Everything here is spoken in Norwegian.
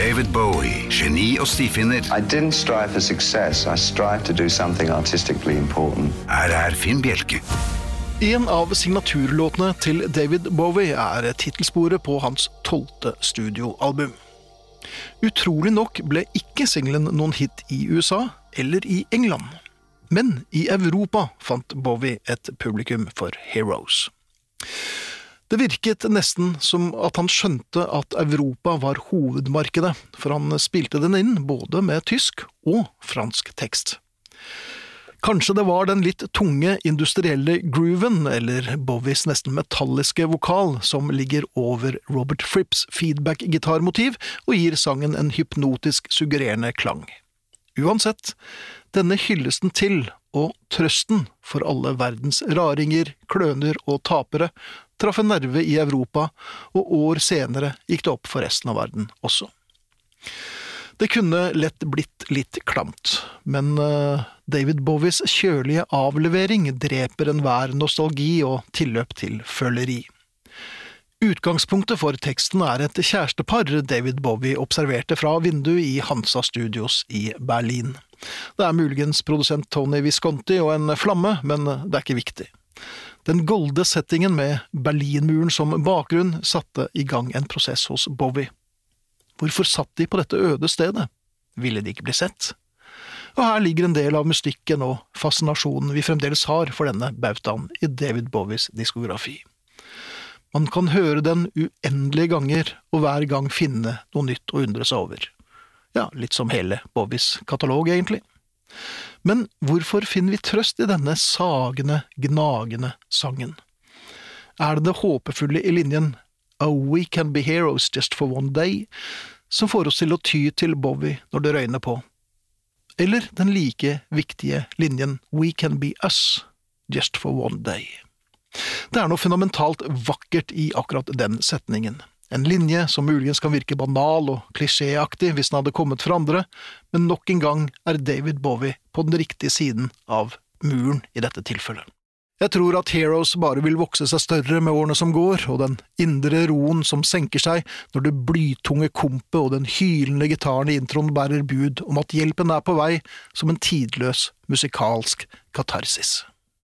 David Bowie, geni og stifinner. I didn't strive for success. I strived to do something artistically important. Her er Finn Bjelke. En av signaturlåtene til David Bowie er tittelsporet på hans tolvte studioalbum. Utrolig nok ble ikke singelen noen hit i USA eller i England. Men i Europa fant Bowie et publikum for Heroes. Det virket nesten som at han skjønte at Europa var hovedmarkedet, for han spilte den inn både med tysk og fransk tekst. Kanskje det var den litt tunge industrielle grooven, eller Bowies nesten metalliske vokal, som ligger over Robert Fripps feedback-gitarmotiv og gir sangen en hypnotisk suggererende klang. Uansett, denne hyllesten til, og trøsten for alle verdens raringer, kløner og tapere, traff en nerve i Europa, og år senere gikk det opp for resten av verden også. Det kunne lett blitt litt klamt, men uh, David Bowies kjølige avlevering dreper enhver nostalgi og tilløp til føleri. Utgangspunktet for teksten er et kjærestepar David Bowie observerte fra vinduet i Hansa Studios i Berlin. Det er muligens produsent Tony Visconti og en flamme, men det er ikke viktig. Den golde settingen med Berlinmuren som bakgrunn satte i gang en prosess hos Bowie. Hvorfor satt de på dette øde stedet? Ville de ikke bli sett? Og her ligger en del av mystikken og fascinasjonen vi fremdeles har for denne bautaen i David Bowies diskografi. Man kan høre den uendelige ganger, og hver gang finne noe nytt å undre seg over. Ja, litt som hele Bobbys katalog, egentlig. Men hvorfor finner vi trøst i denne sagende, gnagende sangen? Er det det håpefulle i linjen Oh, we can be heroes just for one day, som får oss til å ty til Bowie når det røyner på. Eller den like viktige linjen We can be us just for one day. Det er noe fundamentalt vakkert i akkurat den setningen. En linje som muligens kan virke banal og klisjéaktig hvis den hadde kommet fra andre, men nok en gang er David Bowie på den riktige siden av muren i dette tilfellet. Jeg tror at Heroes bare vil vokse seg større med årene som går, og den indre roen som senker seg når det blytunge kompet og den hylende gitaren i introen bærer bud om at hjelpen er på vei som en tidløs musikalsk katarsis.